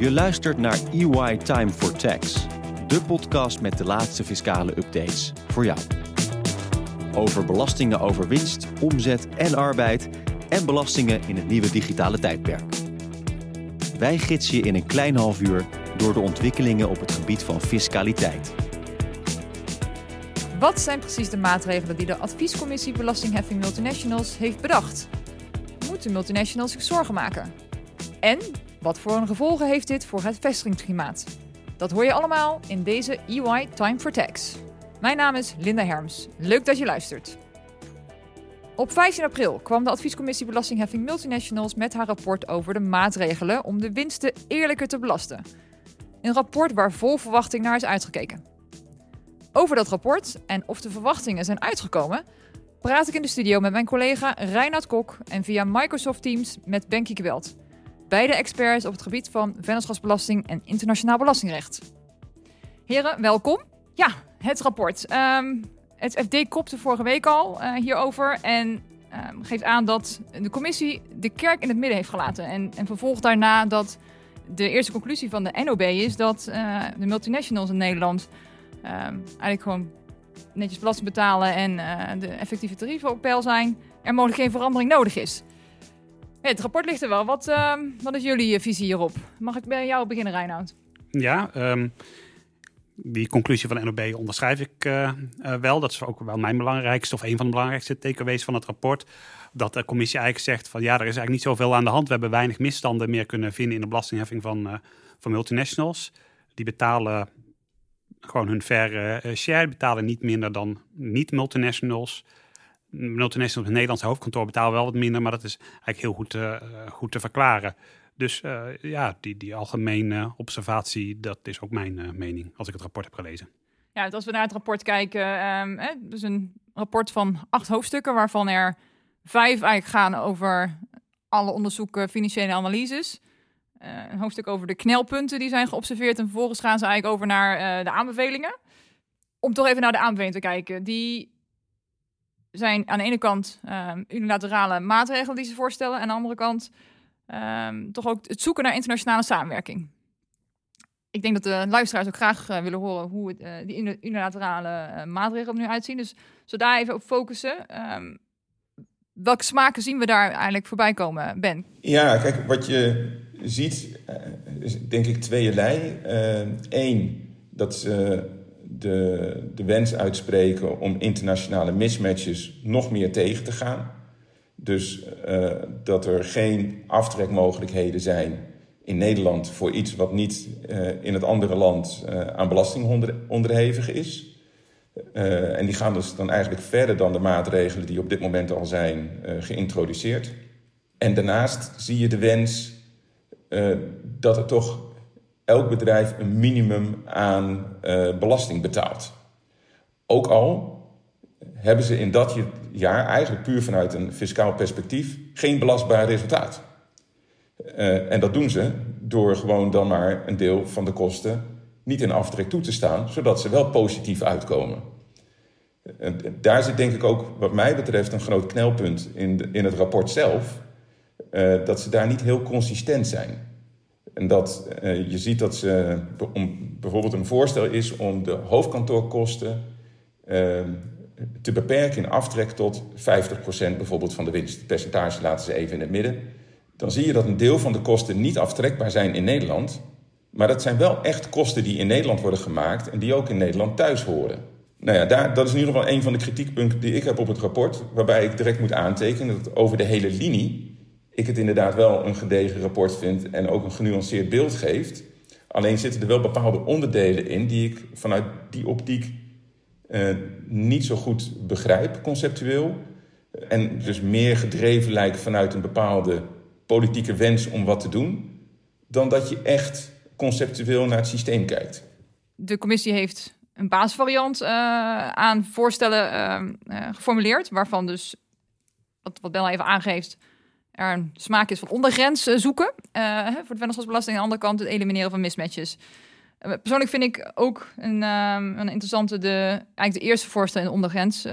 Je luistert naar EY Time for Tax, de podcast met de laatste fiscale updates voor jou. Over belastingen over winst, omzet en arbeid en belastingen in het nieuwe digitale tijdperk. Wij gidsen je in een klein half uur door de ontwikkelingen op het gebied van fiscaliteit. Wat zijn precies de maatregelen die de Adviescommissie Belastingheffing Multinationals heeft bedacht? Moeten multinationals zich zorgen maken? En wat voor een gevolgen heeft dit voor het vestigingsklimaat? Dat hoor je allemaal in deze EY Time for Tax. Mijn naam is Linda Herms. Leuk dat je luistert. Op 15 april kwam de Adviescommissie Belastingheffing Multinationals met haar rapport over de maatregelen om de winsten eerlijker te belasten. Een rapport waar vol verwachting naar is uitgekeken. Over dat rapport en of de verwachtingen zijn uitgekomen, praat ik in de studio met mijn collega Reinhard Kok en via Microsoft Teams met Benkie Geweld. Beide experts op het gebied van vennootschapsbelasting en internationaal belastingrecht. Heren, welkom. Ja, het rapport. Ehm, het FD kopte vorige week al uh, hierover en um, geeft aan dat de commissie de kerk in het midden heeft gelaten. En, en vervolgt daarna dat de eerste conclusie van de NOB is dat uh, de multinationals in Nederland um, eigenlijk gewoon netjes belasting betalen en uh, de effectieve tarieven op peil zijn, er mogelijk geen verandering nodig is. Het rapport ligt er wel. Wat, uh, wat is jullie visie hierop? Mag ik bij jou beginnen, Reinoud? Ja, um, die conclusie van de NOB onderschrijf ik uh, uh, wel. Dat is ook wel mijn belangrijkste of een van de belangrijkste takeaways van het rapport. Dat de commissie eigenlijk zegt van ja, er is eigenlijk niet zoveel aan de hand. We hebben weinig misstanden meer kunnen vinden in de belastingheffing van, van multinationals. Die betalen gewoon hun fair share, betalen niet minder dan niet-multinationals. Multinationals met Nederlands hoofdkantoor betalen wel wat minder, maar dat is eigenlijk heel goed, uh, goed te verklaren. Dus uh, ja, die, die algemene observatie, dat is ook mijn mening als ik het rapport heb gelezen. Ja, als we naar het rapport kijken, hè, dus een rapport van acht hoofdstukken, waarvan er vijf eigenlijk gaan over alle onderzoeken, financiële analyses. Een hoofdstuk over de knelpunten die zijn geobserveerd. En vervolgens gaan ze eigenlijk over naar de aanbevelingen. Om toch even naar de aanbevelingen te kijken. Die zijn aan de ene kant um, unilaterale maatregelen die ze voorstellen. En aan de andere kant um, toch ook het zoeken naar internationale samenwerking. Ik denk dat de luisteraars ook graag uh, willen horen hoe het, die unilaterale maatregelen er nu uitzien. Dus zo daar even op focussen. Um, welke smaken zien we daar eigenlijk voorbij komen, Ben? Ja, kijk, wat je ziet, is denk ik tweeërlei. Eén, dat ze de, de wens uitspreken om internationale mismatches nog meer tegen te gaan. Dus uh, dat er geen aftrekmogelijkheden zijn in Nederland voor iets wat niet uh, in het andere land uh, aan belasting onder, onderhevig is. En die gaan dus dan eigenlijk verder dan de maatregelen die op dit moment al zijn geïntroduceerd. En daarnaast zie je de wens dat er toch elk bedrijf een minimum aan uh, belasting betaalt. Ook al hebben ze in dat jaar eigenlijk puur vanuit een fiscaal perspectief geen belastbaar resultaat. Uh, en dat doen ze door gewoon dan maar een deel van de kosten niet in aftrek toe te staan, zodat ze wel positief uitkomen. En daar zit denk ik ook, wat mij betreft, een groot knelpunt in, in het rapport zelf. Uh, dat ze daar niet heel consistent zijn. En dat uh, je ziet dat ze bijvoorbeeld een voorstel is om de hoofdkantoorkosten uh, te beperken in aftrek tot 50% bijvoorbeeld van de winst. Het percentage laten ze even in het midden. Dan zie je dat een deel van de kosten niet aftrekbaar zijn in Nederland. Maar dat zijn wel echt kosten die in Nederland worden gemaakt en die ook in Nederland thuis horen. Nou ja, daar, dat is in ieder geval een van de kritiekpunten die ik heb op het rapport. Waarbij ik direct moet aantekenen dat over de hele linie ik het inderdaad wel een gedegen rapport vind en ook een genuanceerd beeld geeft. Alleen zitten er wel bepaalde onderdelen in die ik vanuit die optiek uh, niet zo goed begrijp, conceptueel. En dus meer gedreven lijkt vanuit een bepaalde politieke wens om wat te doen, dan dat je echt conceptueel naar het systeem kijkt. De commissie heeft een basisvariant uh, aan voorstellen uh, geformuleerd, waarvan dus, wat, wat Bel even aangeeft, er een smaak is van ondergrens uh, zoeken uh, voor de vennootschapsbelasting. Aan de andere kant het elimineren van mismatches. Uh, persoonlijk vind ik ook een, um, een interessante, de, eigenlijk de eerste voorstel in de ondergrens,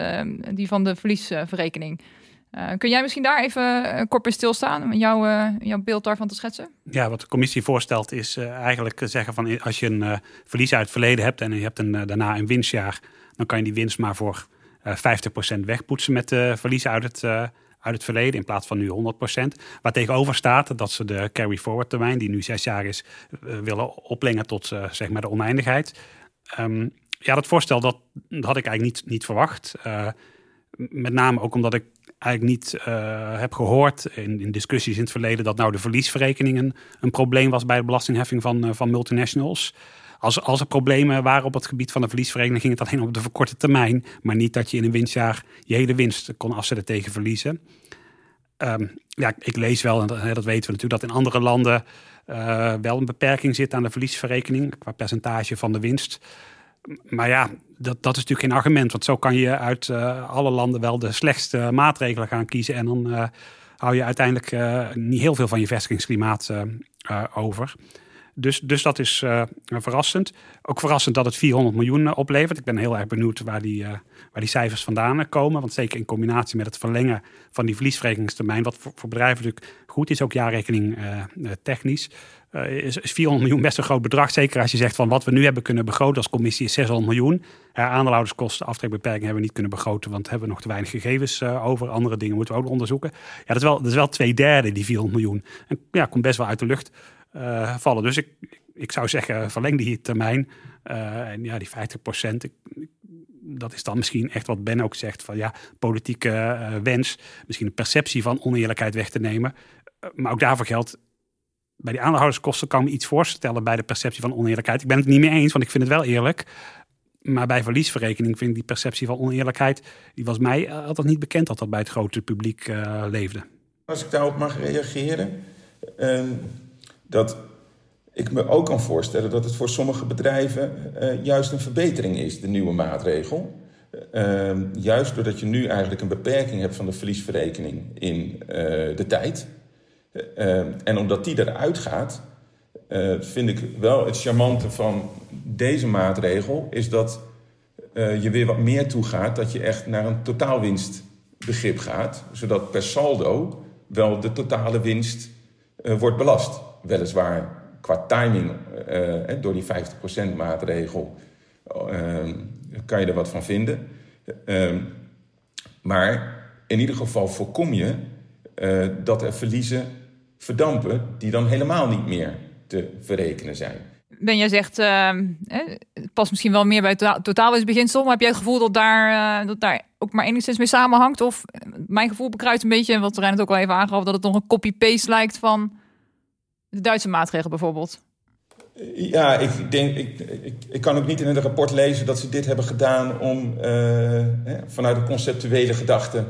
die van de verliesverrekening. Kun jij misschien daar even kort bij stilstaan om jouw, jouw beeld daarvan te schetsen? Ja, wat de commissie voorstelt is eigenlijk zeggen van als je een verlies uit het verleden hebt en je hebt een, daarna een winstjaar, dan kan je die winst maar voor 50% wegpoetsen met de verliezen uit het, uit het verleden in plaats van nu 100%. Waar tegenover staat dat ze de carry-forward termijn, die nu zes jaar is, willen oplengen tot zeg maar de oneindigheid. Um, ja, dat voorstel dat, had ik eigenlijk niet, niet verwacht. met name ook omdat ik eigenlijk niet heb gehoord in, in, discussies in het verleden dat nou de verliesverrekeningen een probleem was bij de belastingheffing van, van multinationals. Als, als er problemen waren op het gebied van de verliesvereniging, ging het alleen op de verkorte termijn. Maar niet dat je in een winstjaar je hele winst kon afzetten tegen verliezen. Um, ja, ik lees wel, en dat, weten we natuurlijk, dat in andere landen uh, wel een beperking zit aan de verliesverrekening qua percentage van de winst. Maar ja, dat, dat is natuurlijk geen argument. Want zo kan je uit uh, alle landen wel de slechtste maatregelen gaan kiezen. En dan uh, hou je uiteindelijk niet heel veel van je vestigingsklimaat over. Dus, dus dat is verrassend. Ook verrassend dat het 400 miljoen oplevert. Ik ben heel erg benieuwd waar die, waar die cijfers vandaan komen. Want zeker in combinatie met het verlengen van die verliesverrekeningstermijn... wat voor, bedrijven natuurlijk goed is, ook jaarrekening technisch... Uh, is, 400 miljoen best een groot bedrag. Zeker als je zegt van wat we nu hebben kunnen begroten als commissie is 600 miljoen. Aandeelhouderskosten, aftrekbeperking hebben we niet kunnen begroten, want hebben we nog te weinig gegevens over. Andere dingen moeten we ook onderzoeken. Ja, dat is wel, dat is wel twee derde, die 400 miljoen. En ja, komt best wel uit de lucht uh, vallen. Dus ik, ik zou zeggen, verleng die termijn. en ja, die 50 procent, dat is dan misschien echt wat Ben ook zegt: van ja, politieke wens, misschien een perceptie van oneerlijkheid weg te nemen. maar ook daarvoor geldt, bij die aandeelhouderskosten kan ik me iets voorstellen bij de perceptie van oneerlijkheid. Ik ben het niet mee eens, want ik vind het wel eerlijk. Maar bij verliesverrekening vind ik die perceptie van oneerlijkheid, die was mij altijd niet bekend dat dat bij het grote publiek leefde. Als ik daarop mag reageren, uh, dat ik me ook kan voorstellen dat het voor sommige bedrijven uh, juist een verbetering is, de nieuwe maatregel. Ehm, juist doordat je nu eigenlijk een beperking hebt van de verliesverrekening in eh, de tijd. Uh, en omdat die eruit gaat, vind ik wel het charmante van deze maatregel is dat je weer wat meer toegaat, dat je echt naar een totaalwinstbegrip gaat, zodat per saldo wel de totale winst wordt belast. Weliswaar qua timing, door die 50% maatregel, ehm, kan je er wat van vinden. Ehm, maar in ieder geval voorkom je dat er verliezen verdampen die dan helemaal niet meer te verrekenen zijn. Ben, jij zegt, uh, het past misschien wel meer bij het totaalwinstbeginsel, maar heb jij het gevoel dat daar, dat daar ook maar enigszins mee samenhangt? Of eh, mijn gevoel bekruidt een beetje, wat Rijn het ook al even aangaf, dat het nog een copy-paste lijkt van de Duitse maatregelen bijvoorbeeld? Ja, ik denk, ik, ik, ik, kan ook niet in het rapport lezen dat ze dit hebben gedaan om uh, vanuit de conceptuele gedachte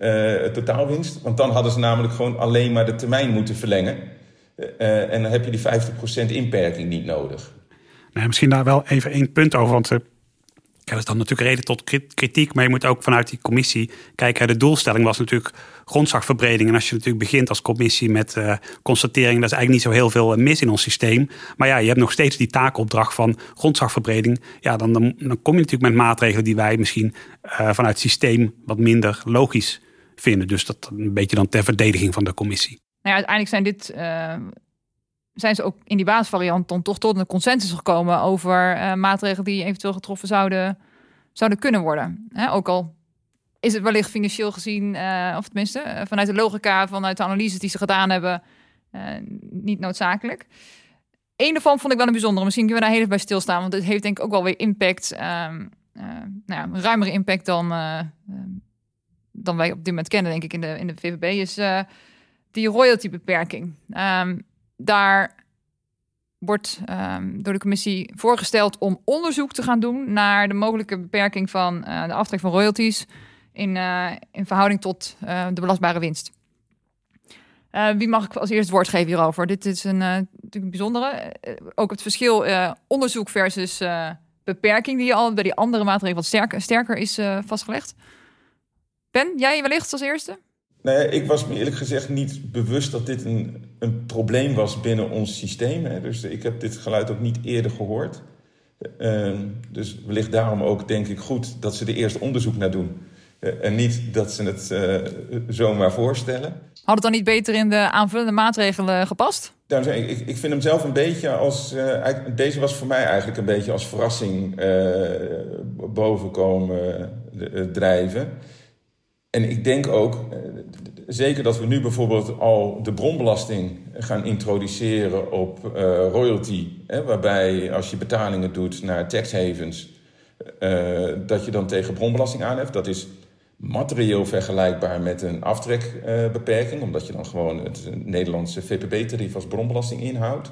uh, totaalwinst. Want dan hadden ze namelijk gewoon alleen maar de termijn moeten verlengen. Uh, en dan heb je die 50% inperking niet nodig. Nee, misschien daar wel even één punt over. Want uh, dat is dan natuurlijk reden tot kritiek. Maar je moet ook vanuit die commissie kijken. De doelstelling was natuurlijk grondslagverbreding. En als je natuurlijk begint als commissie met uh, constatering... dat is eigenlijk niet zo heel veel mis in ons systeem. Maar ja, je hebt nog steeds die taakopdracht van grondslagverbreding. Ja, dan, dan, dan kom je natuurlijk met maatregelen die wij misschien uh, vanuit het systeem... wat minder logisch vinden. Dus dat een beetje dan ter verdediging van de commissie. Nou ja, uiteindelijk zijn dit... zijn ze ook in die basisvariant dan toch tot een consensus gekomen over uh, maatregelen die eventueel getroffen zouden, zouden kunnen worden. Hè, ook al is het wellicht financieel gezien, uh, of tenminste uh, vanuit de logica, vanuit de analyses die ze gedaan hebben, niet noodzakelijk. Eén daarvan vond ik wel een bijzondere. Misschien kunnen we daar heel even bij stilstaan, want het heeft denk ik ook wel weer impact, ehm, nou ja, een ruimere impact dan, dan wij op dit moment kennen, denk ik, in de, in de VVB, is die royalty-beperking. Um, daar wordt um, door de commissie voorgesteld om onderzoek te gaan doen naar de mogelijke beperking van uh, de aftrek van royalties in, uh, in verhouding tot uh, de belastbare winst. wie mag ik als eerst het woord geven hierover? Dit is een, natuurlijk een bijzondere. ook het verschil onderzoek versus beperking die al bij die andere maatregelen wat sterker, sterker is vastgelegd. Ben, jij wellicht als eerste? Nee, ik was me eerlijk gezegd niet bewust dat dit een, een probleem was binnen ons systeem. Hè. Dus ik heb dit geluid ook niet eerder gehoord. Uh, dus wellicht daarom ook, denk ik, goed dat ze er eerst onderzoek naar doen. en niet dat ze het zomaar voorstellen. Had het dan niet beter in de aanvullende maatregelen gepast? Nou, ik, ik vind hem zelf een beetje als. deze was voor mij eigenlijk een beetje als verrassing bovenkomen drijven. En ik denk ook, zeker dat we nu bijvoorbeeld al de bronbelasting gaan introduceren op uh, royalty. Hè, waarbij als je betalingen doet naar tax havens, uh, dat je dan tegen bronbelasting aanheft. Dat is materieel vergelijkbaar met een aftrekbeperking, omdat je dan gewoon het Nederlandse VPB-tarief als bronbelasting inhoudt.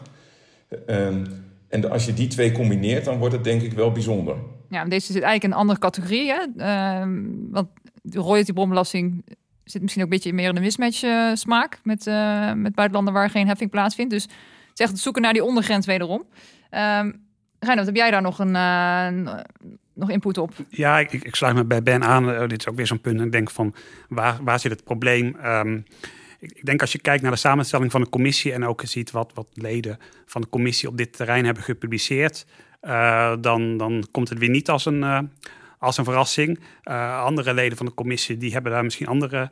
Ehm, en als je die twee combineert, dan wordt het denk ik wel bijzonder. Ja, deze zit eigenlijk in een andere categorie. Hè? Ehm, want de royalty-bronbelasting zit misschien ook een beetje meer in de mismatch uh, smaak met, uh, met buitenlanden waar geen heffing plaatsvindt. Dus het is het zoeken naar die ondergrens wederom. Um, heb jij daar nog een, uh, nog input op? Ja, ik, ik, sluit me bij Ben aan. dit is ook weer zo'n punt. Ik denk van waar, waar zit het probleem? Um, ik denk als je kijkt naar de samenstelling van de commissie en ook ziet wat, wat leden van de commissie op dit terrein hebben gepubliceerd, dan, dan komt het weer niet als een als een verrassing. Uh, andere leden van de commissie die hebben daar misschien andere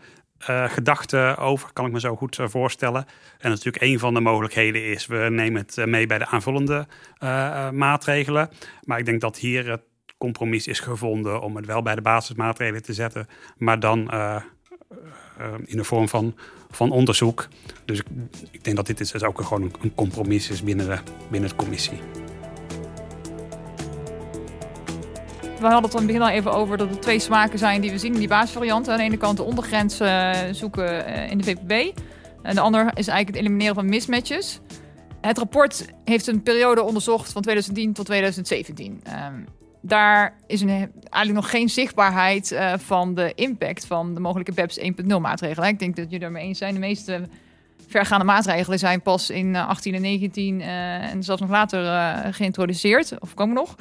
uh, gedachten over, kan ik me zo goed uh, voorstellen. En natuurlijk een van de mogelijkheden is, we nemen het mee bij de aanvullende maatregelen. Maar ik denk dat hier het compromis is gevonden om het wel bij de basismaatregelen te zetten, maar dan in de vorm van, van onderzoek. Dus ik, denk dat dit is, ook gewoon een, een compromis is binnen de, binnen de commissie. We hadden het aan het begin al even over dat er twee smaken zijn die we zien in die basisvarianten. Aan de ene kant de ondergrens uh, zoeken uh, in de VPB. En de ander is eigenlijk het elimineren van mismatches. Het rapport heeft een periode onderzocht van 2010 tot 2017. Um, daar is een, eigenlijk nog geen zichtbaarheid uh, van de impact van de mogelijke BEPS 1.0 maatregelen. Ik denk dat jullie daarmee eens zijn. De meeste vergaande maatregelen zijn pas in 18 en 19 en zelfs nog later geïntroduceerd, of komen nog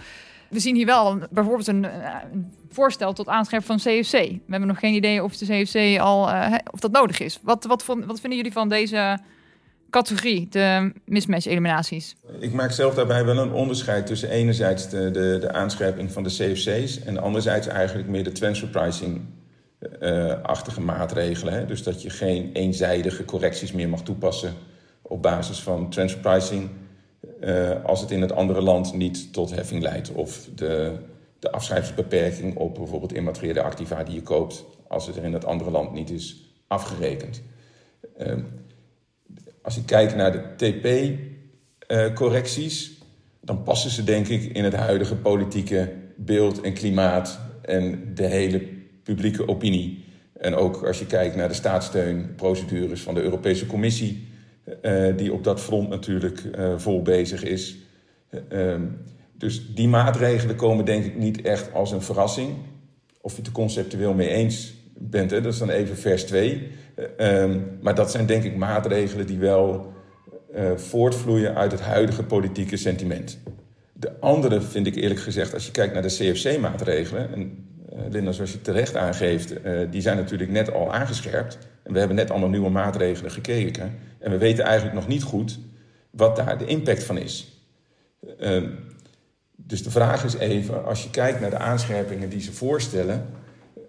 we zien hier wel bijvoorbeeld een, eh, een, voorstel tot aanscherpen van CFC. We hebben nog geen idee of de CFC al uh, of dat nodig is. Wat, wat, wat vinden jullie van deze categorie, de mismatch-eliminaties? Ik maak zelf daarbij wel een onderscheid tussen enerzijds de, de, de aanscherping van de CFC's en anderzijds eigenlijk meer de transfer pricing. Uh, achtige maatregelen. Hè? Dus dat je geen eenzijdige correcties meer mag toepassen op basis van transfer pricing uh, als het in het andere land niet tot heffing leidt. Of de, de afschrijvingsbeperking op bijvoorbeeld immateriële activa die je koopt, als het er in het andere land niet is afgerekend. Uh, als ik kijk naar de TP-correcties, dan passen ze denk ik in het huidige politieke beeld en klimaat en de hele publieke opinie. En ook als je kijkt naar de staatssteunprocedures van de Europese Commissie, uh, die op dat front natuurlijk uh, vol bezig is. Uh, dus die maatregelen komen denk ik niet echt als een verrassing. Of je het er conceptueel mee eens bent, hè? dat is dan even vers 2. Ehm, maar dat zijn denk ik maatregelen die wel voortvloeien uit het huidige politieke sentiment. De andere vind ik eerlijk gezegd, als je kijkt naar de CFC-maatregelen... en Linda, zoals je terecht aangeeft, die zijn natuurlijk net al aangescherpt... En we hebben net allemaal nieuwe maatregelen gekeken. En we weten eigenlijk nog niet goed wat daar de impact van is. Uh, dus de vraag is even, als je kijkt naar de aanscherpingen die ze voorstellen,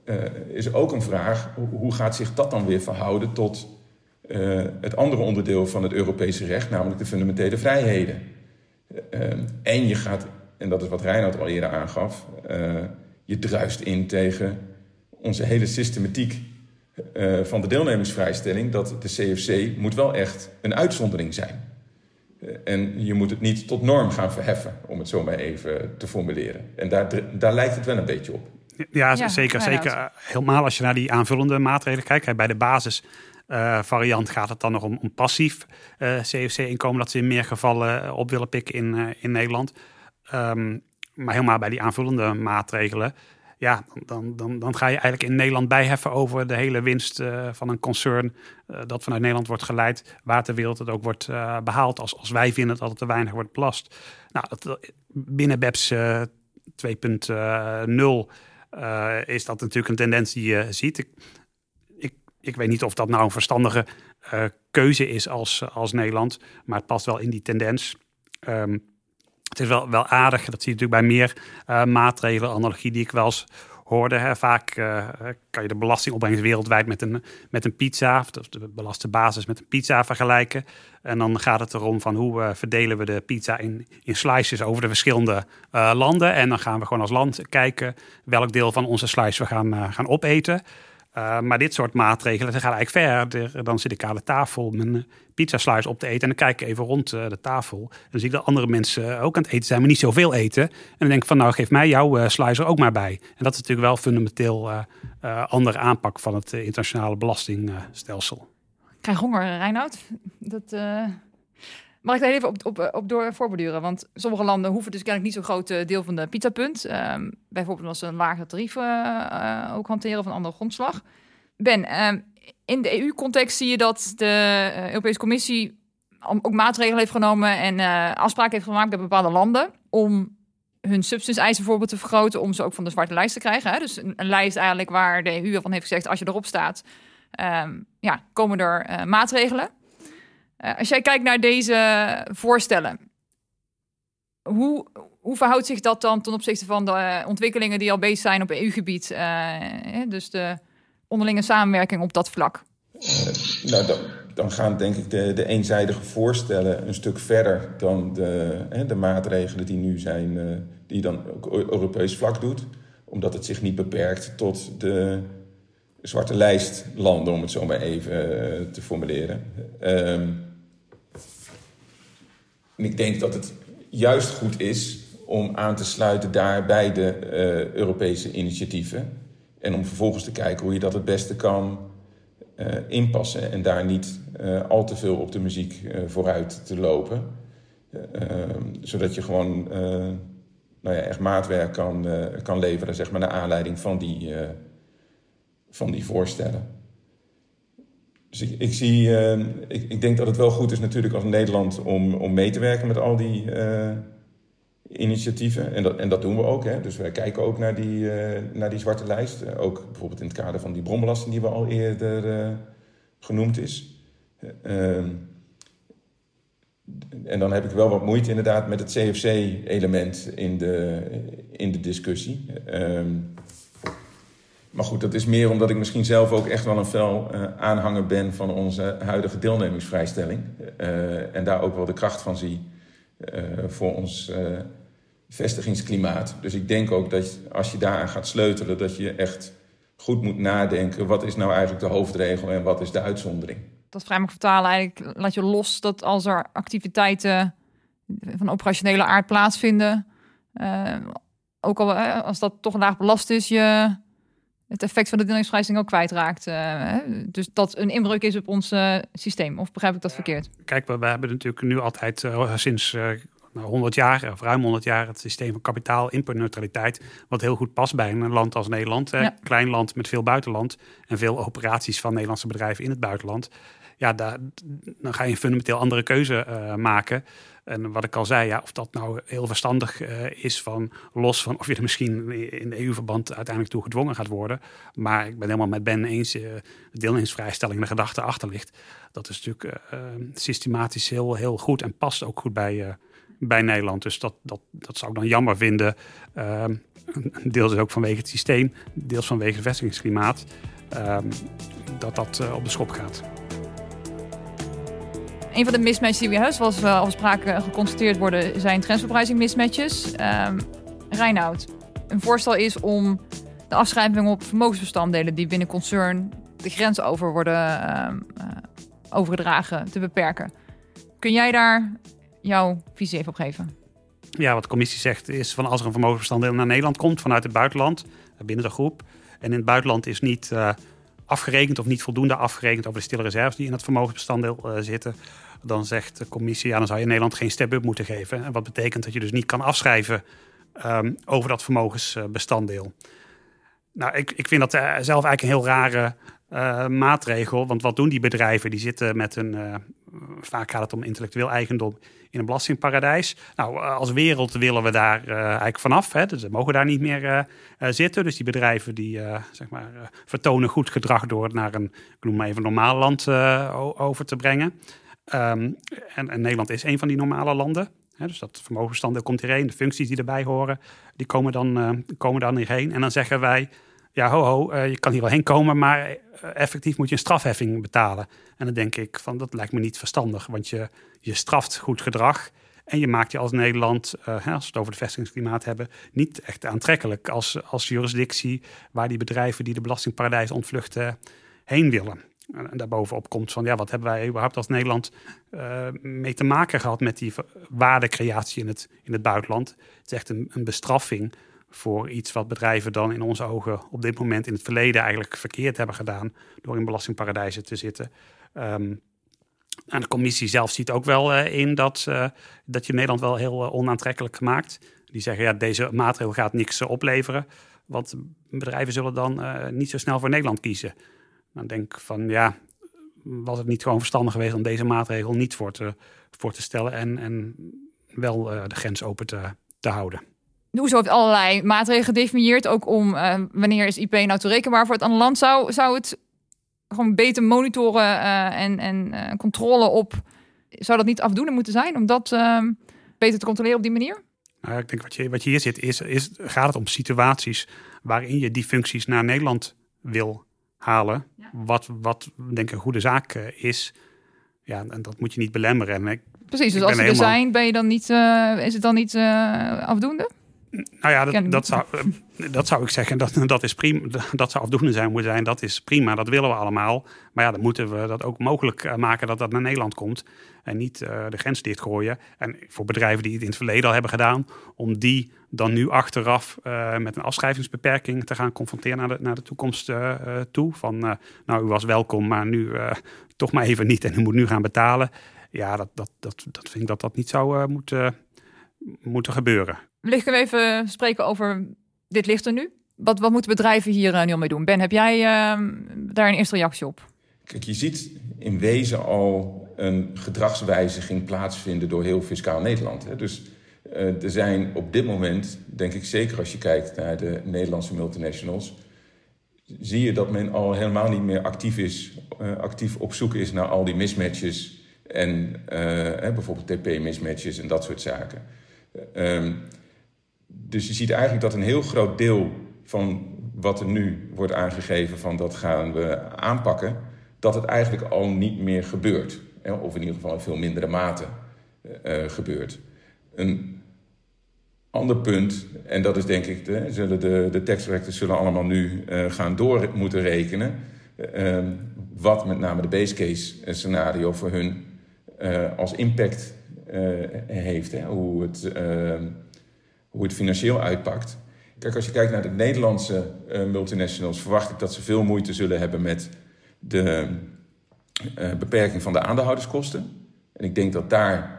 uh, is ook een vraag, hoe gaat zich dat dan weer verhouden tot uh, het andere onderdeel van het Europese recht, namelijk de fundamentele vrijheden. en je gaat, en dat is wat Reinhard al eerder aangaf, je druist in tegen onze hele systematiek uh, van de deelnemersvrijstelling dat de CFC moet wel echt een uitzondering zijn. Uh, en je moet het niet tot norm gaan verheffen, om het zo maar even te formuleren. En daar, daar lijkt het wel een beetje op. Ja, ja zeker. zeker. Helemaal als je naar die aanvullende maatregelen kijkt. Bij de basis uh, variant gaat het dan nog om, om passief CFC-inkomen, dat ze in meer gevallen op willen pikken in, in Nederland. Um, maar helemaal bij die aanvullende maatregelen ja, dan, dan, dan ga je eigenlijk in Nederland bijheffen over de hele winst uh, van een concern uh, dat vanuit Nederland wordt geleid, waar ter wereld het ook wordt uh, behaald, als, als wij vinden dat het te weinig wordt belast. Nou, dat, binnen BEPS 2.0 is dat natuurlijk een tendens die je ziet. Ik, ik, ik weet niet of dat nou een verstandige keuze is als, als Nederland, maar het past wel in die tendens. Um, het is wel, wel aardig, dat zie je natuurlijk bij meer uh, maatregelen, analogie die ik wel eens hoorde. Hè. Vaak uh, kan je de belastingopbrengst wereldwijd met een, met een pizza, of de belaste basis met een pizza vergelijken. En dan gaat het erom van hoe uh, verdelen we de pizza in, in slices over de verschillende landen. En dan gaan we gewoon als land kijken welk deel van onze slice we gaan, gaan opeten. Uh, maar dit soort maatregelen ze gaan eigenlijk verder. Dan zit ik aan de tafel mijn uh, pizzaslice op te eten. En dan kijk ik even rond uh, de tafel. En dan zie ik dat andere mensen ook aan het eten zijn, maar niet zoveel eten. En dan denk ik van nou, geef mij jouw slice ook maar bij. En dat is natuurlijk wel fundamenteel andere aanpak van het internationale belastingstelsel. Ik krijg honger, Reinoud. Dat... Mag ik daar even op, op, op door voorborduren? Want sommige landen hoeven dus kennelijk niet zo'n groot eh, deel van de pizzapunt. Um, bijvoorbeeld als ze een lager tarief uh, ook hanteren of een andere grondslag. Ben, um, in de EU-context zie je dat de Europese Commissie ook maatregelen heeft genomen en uh, afspraken heeft gemaakt met bepaalde landen om hun substance-eisen bijvoorbeeld te vergroten, om ze ook van de zwarte lijst te krijgen. Hè? Dus een, lijst eigenlijk waar de EU van heeft gezegd, als je erop staat, um, ja, komen er maatregelen. Uh, als jij kijkt naar deze voorstellen, hoe, hoe verhoudt zich dat dan ten opzichte van de uh, ontwikkelingen die al bezig zijn op EU-gebied? Uh, dus de onderlinge samenwerking op dat vlak. nou, dan, dan, gaan denk ik de, de eenzijdige voorstellen een stuk verder dan de, de maatregelen die nu zijn, die dan ook Europees vlak doet. Omdat het zich niet beperkt tot de zwarte lijst landen, om het zo maar even te formuleren. Ehm, en ik denk dat het juist goed is om aan te sluiten daar bij de uh, Europese initiatieven. En om vervolgens te kijken hoe je dat het beste kan uh, inpassen. En daar niet uh, al te veel op de muziek vooruit te lopen. Ehm, zodat je gewoon nou ja, echt maatwerk kan, kan leveren, zeg maar, naar aanleiding van die, van die voorstellen. Dus ik, zie, uh, ik, ik, denk dat het wel goed is natuurlijk als Nederland om, om mee te werken met al die uh, initiatieven. En dat, en dat doen we ook. Hè. Dus wij kijken ook naar die, uh, naar die zwarte lijst. ook bijvoorbeeld in het kader van die bronbelasting die we al eerder genoemd is. Ehm, en dan heb ik wel wat moeite inderdaad met het CFC-element in de, in de discussie. Ehm, maar goed, dat is meer omdat ik misschien zelf ook echt wel een fel uh, aanhanger ben van onze huidige deelnemingsvrijstelling. Uh, en daar ook wel de kracht van zie uh, voor ons vestigingsklimaat. Dus ik denk ook dat als je daaraan gaat sleutelen, dat je echt goed moet nadenken. Wat is nou eigenlijk de hoofdregel en wat is de uitzondering? Dat vrij vertalen eigenlijk laat je los dat als er activiteiten van operationele aard plaatsvinden, ook al als dat toch laag belast is, je het effect van de deelnemingsvrijstelling ook kwijtraakt. Uh, dus dat een inbreuk is op ons uh, systeem. Of begrijp ik dat verkeerd? Kijk, we, we hebben natuurlijk nu altijd uh, sinds 100 jaar, of ruim 100 jaar, het systeem van kapitaal inputneutraliteit. Wat heel goed past bij een land als Nederland. Ja. Klein land met veel buitenland en veel operaties van Nederlandse bedrijven in het buitenland. Ja, daar, dan ga je een fundamenteel andere keuze maken. En wat ik al zei, ja, of dat nou heel verstandig uh, is van los van of je er misschien in EU-verband uiteindelijk toe gedwongen gaat worden. Maar ik ben helemaal met Ben eens, uh, de de gedachte achter ligt. Dat is natuurlijk uh, systematisch heel, heel goed en past ook goed bij, bij Nederland. Dus dat, dat, dat zou ik dan jammer vinden. Ehm, deels ook vanwege het systeem, deels vanwege het vestigingsklimaat. Ehm, dat dat op de schop gaat. Een van de mismatches die we hebben, zoals we al spraken geconstateerd worden, zijn transferpricing mismatches. Um, Reinoud, een voorstel is om de afschrijving op vermogensbestanddelen die binnen concern de grens over worden um, uh, overgedragen te beperken. Kun jij daar jouw visie even op geven? Ja, wat de commissie zegt is van als er een vermogensbestanddeel naar Nederland komt vanuit het buitenland, binnen de groep, en in het buitenland is niet uh, afgerekend of niet voldoende afgerekend over de stille reserves die in het vermogensbestanddeel uh, zitten, dan zegt de commissie, ja, dan zou je Nederland geen step-up moeten geven. En wat betekent dat je dus niet kan afschrijven um, over dat vermogensbestanddeel. Nou, ik, ik vind dat uh, zelf eigenlijk een heel rare uh, maatregel. Want wat doen die bedrijven? Die zitten met een, uh, vaak gaat het om intellectueel eigendom in een belastingparadijs. Nou, als wereld willen we daar eigenlijk vanaf. Hè? Dus we mogen daar niet meer zitten. Dus die bedrijven die zeg maar, vertonen goed gedrag door naar een, ik noem maar even, normaal land over te brengen. Um, en, Nederland is een van die normale landen. Hè, dus dat vermogensbestanddeel komt hierheen. De functies die erbij horen, die komen dan, uh, komen dan hierheen. En dan zeggen wij, ja, ho, ho, je kan hier wel heen komen, maar effectief moet je een strafheffing betalen. En dan denk ik van, dat lijkt me niet verstandig, want je, je straft goed gedrag. En je maakt je als Nederland, als we het over het vestigingsklimaat hebben, niet echt aantrekkelijk als, als jurisdictie waar die bedrijven die de belastingparadijs ontvluchten heen willen. En daarbovenop komt van, ja, wat hebben wij überhaupt als Nederland uh, mee te maken gehad met die waardecreatie in het, in het buitenland? Het is echt een, een bestraffing voor iets wat bedrijven dan in onze ogen op dit moment in het verleden eigenlijk verkeerd hebben gedaan door in belastingparadijzen te zitten. Um, en de commissie zelf ziet ook wel uh, in dat, uh, dat je Nederland wel heel onaantrekkelijk gemaakt. Die zeggen, ja, deze maatregel gaat niks opleveren. Want bedrijven zullen dan niet zo snel voor Nederland kiezen. Dan denk ik van, ja, was het niet gewoon verstandig geweest om deze maatregel niet voor te, voor te stellen en, en wel de grens open te, te houden? Hoezo heeft allerlei maatregelen gedefinieerd, ook om wanneer is IP nou toerekenbaar voor het andere land. Zou, zou het gewoon beter monitoren uh, en, en controle op. Zou dat niet afdoende moeten zijn om dat uh, beter te controleren op die manier? Nou, ik denk wat je, wat je hier zit, is, is, gaat het om situaties waarin je die functies naar Nederland wil halen. Ja. Wat, wat denk ik een goede zaak uh, is. Ja, en dat moet je niet belemmeren. Ik, Precies, dus als ze helemaal... er zijn, ben je dan niet, is het dan niet afdoende? Nou ja, dat, dat, zou, dat zou ik zeggen. Dat, dat, is prima, dat zou afdoende zijn moeten zijn. Dat is prima, dat willen we allemaal. Maar ja, dan moeten we dat ook mogelijk eh, maken dat dat naar Nederland komt. En niet uh, de grens dichtgooien. En voor bedrijven die het in het verleden al hebben gedaan, om die dan nu achteraf uh, met een afschrijvingsbeperking te gaan confronteren naar de, naar de toekomst uh, toe. Van nou, u was welkom, maar nu toch maar even niet en u moet nu gaan betalen. Ja, dat, dat, dat, dat vind ik dat dat niet zou moeten, moeten gebeuren. Wellicht kunnen we even spreken over dit ligt er nu. Wat, wat moeten bedrijven hier uh, nu al mee doen? Ben, heb jij uh, daar een eerste reactie op? Kijk, je ziet in wezen al een gedragswijziging plaatsvinden door heel fiscaal Nederland. Hè? Dus uh, er zijn op dit moment, denk ik zeker als je kijkt naar de Nederlandse multinationals, zie je dat men al helemaal niet meer actief is, uh, actief op zoek is naar al die mismatches en bijvoorbeeld TP-mismatches en dat soort zaken. Um, dus je ziet eigenlijk dat een heel groot deel van wat er nu wordt aangegeven van dat gaan we aanpakken, dat het eigenlijk al niet meer gebeurt. Of in ieder geval in veel mindere mate uh, gebeurt. Een ander punt, en dat is denk ik, de, zullen de, de zullen allemaal nu uh, gaan door moeten rekenen. Uh, wat met name de base case scenario voor hun als impact heeft. Hè? Hoe het hoe het financieel uitpakt. Kijk, als je kijkt naar de Nederlandse uh, multinationals, verwacht ik dat ze veel moeite zullen hebben met de uh, beperking van de aandeelhouderskosten. En ik denk dat daar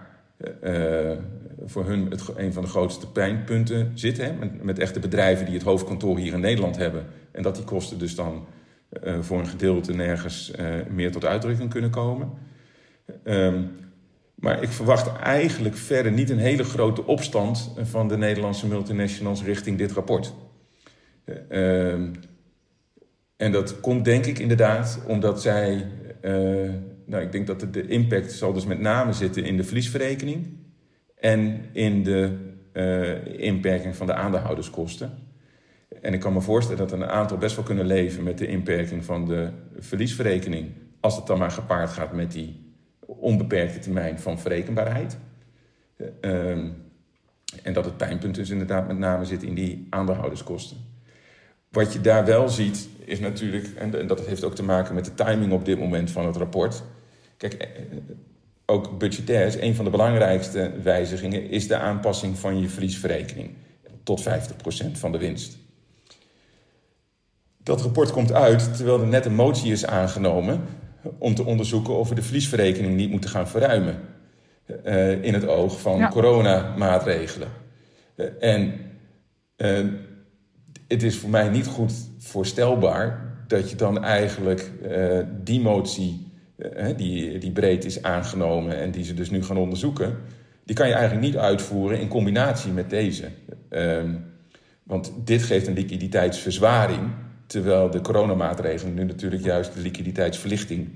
voor hun het, een van de grootste pijnpunten zit. Hè? Met, met echte bedrijven die het hoofdkantoor hier in Nederland hebben. En dat die kosten dus dan voor een gedeelte nergens meer tot uitdrukking kunnen komen. Um, maar ik verwacht eigenlijk verder niet een hele grote opstand van de Nederlandse multinationals richting dit rapport. Uh, en dat komt denk ik inderdaad omdat zij, uh, nou ik denk dat de, impact zal dus met name zitten in de verliesverrekening en in de uh, inperking van de aandeelhouderskosten. En ik kan me voorstellen dat een aantal best wel kunnen leven met de inperking van de verliesverrekening, als het dan maar gepaard gaat met die onbeperkte termijn van verrekenbaarheid. Uh, en dat het pijnpunt dus inderdaad met name zit in die aandeelhouderskosten. Wat je daar wel ziet is natuurlijk, en dat heeft ook te maken met de timing op dit moment van het rapport. Kijk, eh, ook budgetair is een van de belangrijkste wijzigingen is de aanpassing van je verliesverrekening tot 50% van de winst. Dat rapport komt uit terwijl er net een motie is aangenomen om te onderzoeken of we de verliesverrekening niet moeten gaan verruimen. Uh, in het oog van ja. coronamaatregelen. Uh, en uh, het is voor mij niet goed voorstelbaar dat je dan eigenlijk die motie, die, die breed is aangenomen en die ze dus nu gaan onderzoeken, die kan je eigenlijk niet uitvoeren in combinatie met deze. Ehm, want dit geeft een liquiditeitsverzwaring Terwijl de coronamaatregelen nu natuurlijk juist de liquiditeitsverlichting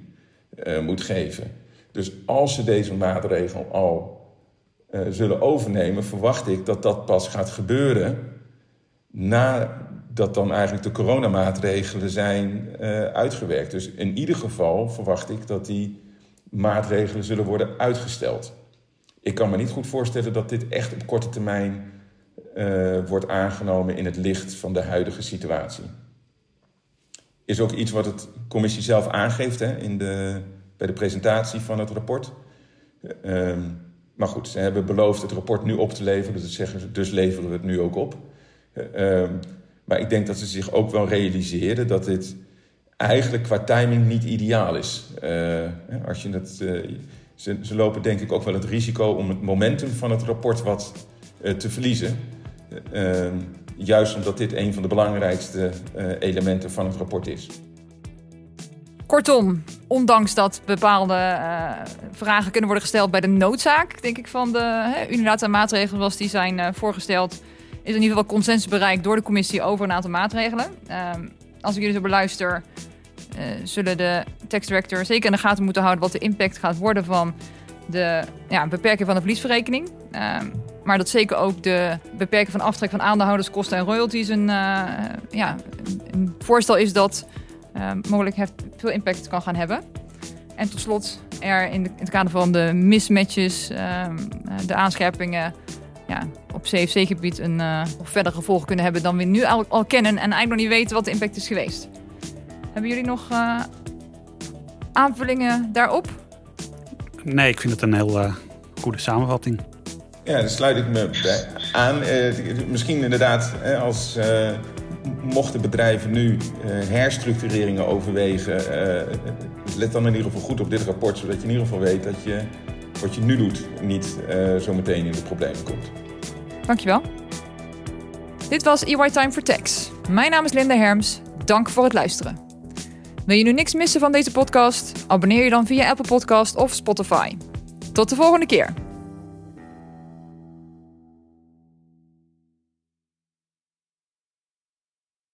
uh, moet geven. Dus als ze deze maatregel al uh, zullen overnemen, verwacht ik dat dat pas gaat gebeuren na dat dan eigenlijk de coronamaatregelen zijn uh, uitgewerkt. Dus in ieder geval verwacht ik dat die maatregelen zullen worden uitgesteld. Ik kan me niet goed voorstellen dat dit echt op korte termijn wordt aangenomen in het licht van de huidige situatie. Is ook iets wat het commissie zelf aangeeft hè, in de, bij de presentatie van het rapport. Uh, maar goed, ze hebben beloofd het rapport nu op te leveren, dus, zeggen, dus leveren we het nu ook op. Uh, maar ik denk dat ze zich ook wel realiseren dat dit eigenlijk qua timing niet ideaal is. Uh, als je het, uh, ze, ze, lopen denk ik ook wel het risico om het momentum van het rapport wat uh, te verliezen. Ehm, juist omdat dit een van de belangrijkste elementen van het rapport is. Kortom, ondanks dat bepaalde vragen kunnen worden gesteld bij de noodzaak, denk ik, van de unilaterale maatregelen zoals die zijn voorgesteld, is in ieder geval consensus bereikt door de commissie over een aantal maatregelen. Um, als ik jullie zo beluister, zullen de tekstdirector zeker in de gaten moeten houden wat de impact gaat worden van de ja, beperking van de verliesverrekening. Maar dat zeker ook de beperking van aftrek van aandeelhouderskosten en royalties een, uh, ja, een voorstel is dat ehm, mogelijk heft, veel impact kan gaan hebben. En tot slot er in, de, in het kader van de mismatches, ehm, de aanscherpingen ja, op CFC-gebied een of verder gevolg kunnen hebben dan we nu al, al, kennen en eigenlijk nog niet weten wat de impact is geweest. Hebben jullie nog aanvullingen daarop? Nee, ik vind het een heel goede samenvatting. Ja, daar sluit ik me bij aan. misschien inderdaad, als mochten bedrijven nu herstructureringen overwegen, let dan in ieder geval goed op dit rapport, zodat je in ieder geval weet dat je wat je nu doet niet zo meteen in de problemen komt. Dankjewel. Dit was EY Time for Tax. Mijn naam is Linda Herms. Dank voor het luisteren. Wil je nu niks missen van deze podcast? Abonneer je dan via Apple Podcast of Spotify. Tot de volgende keer.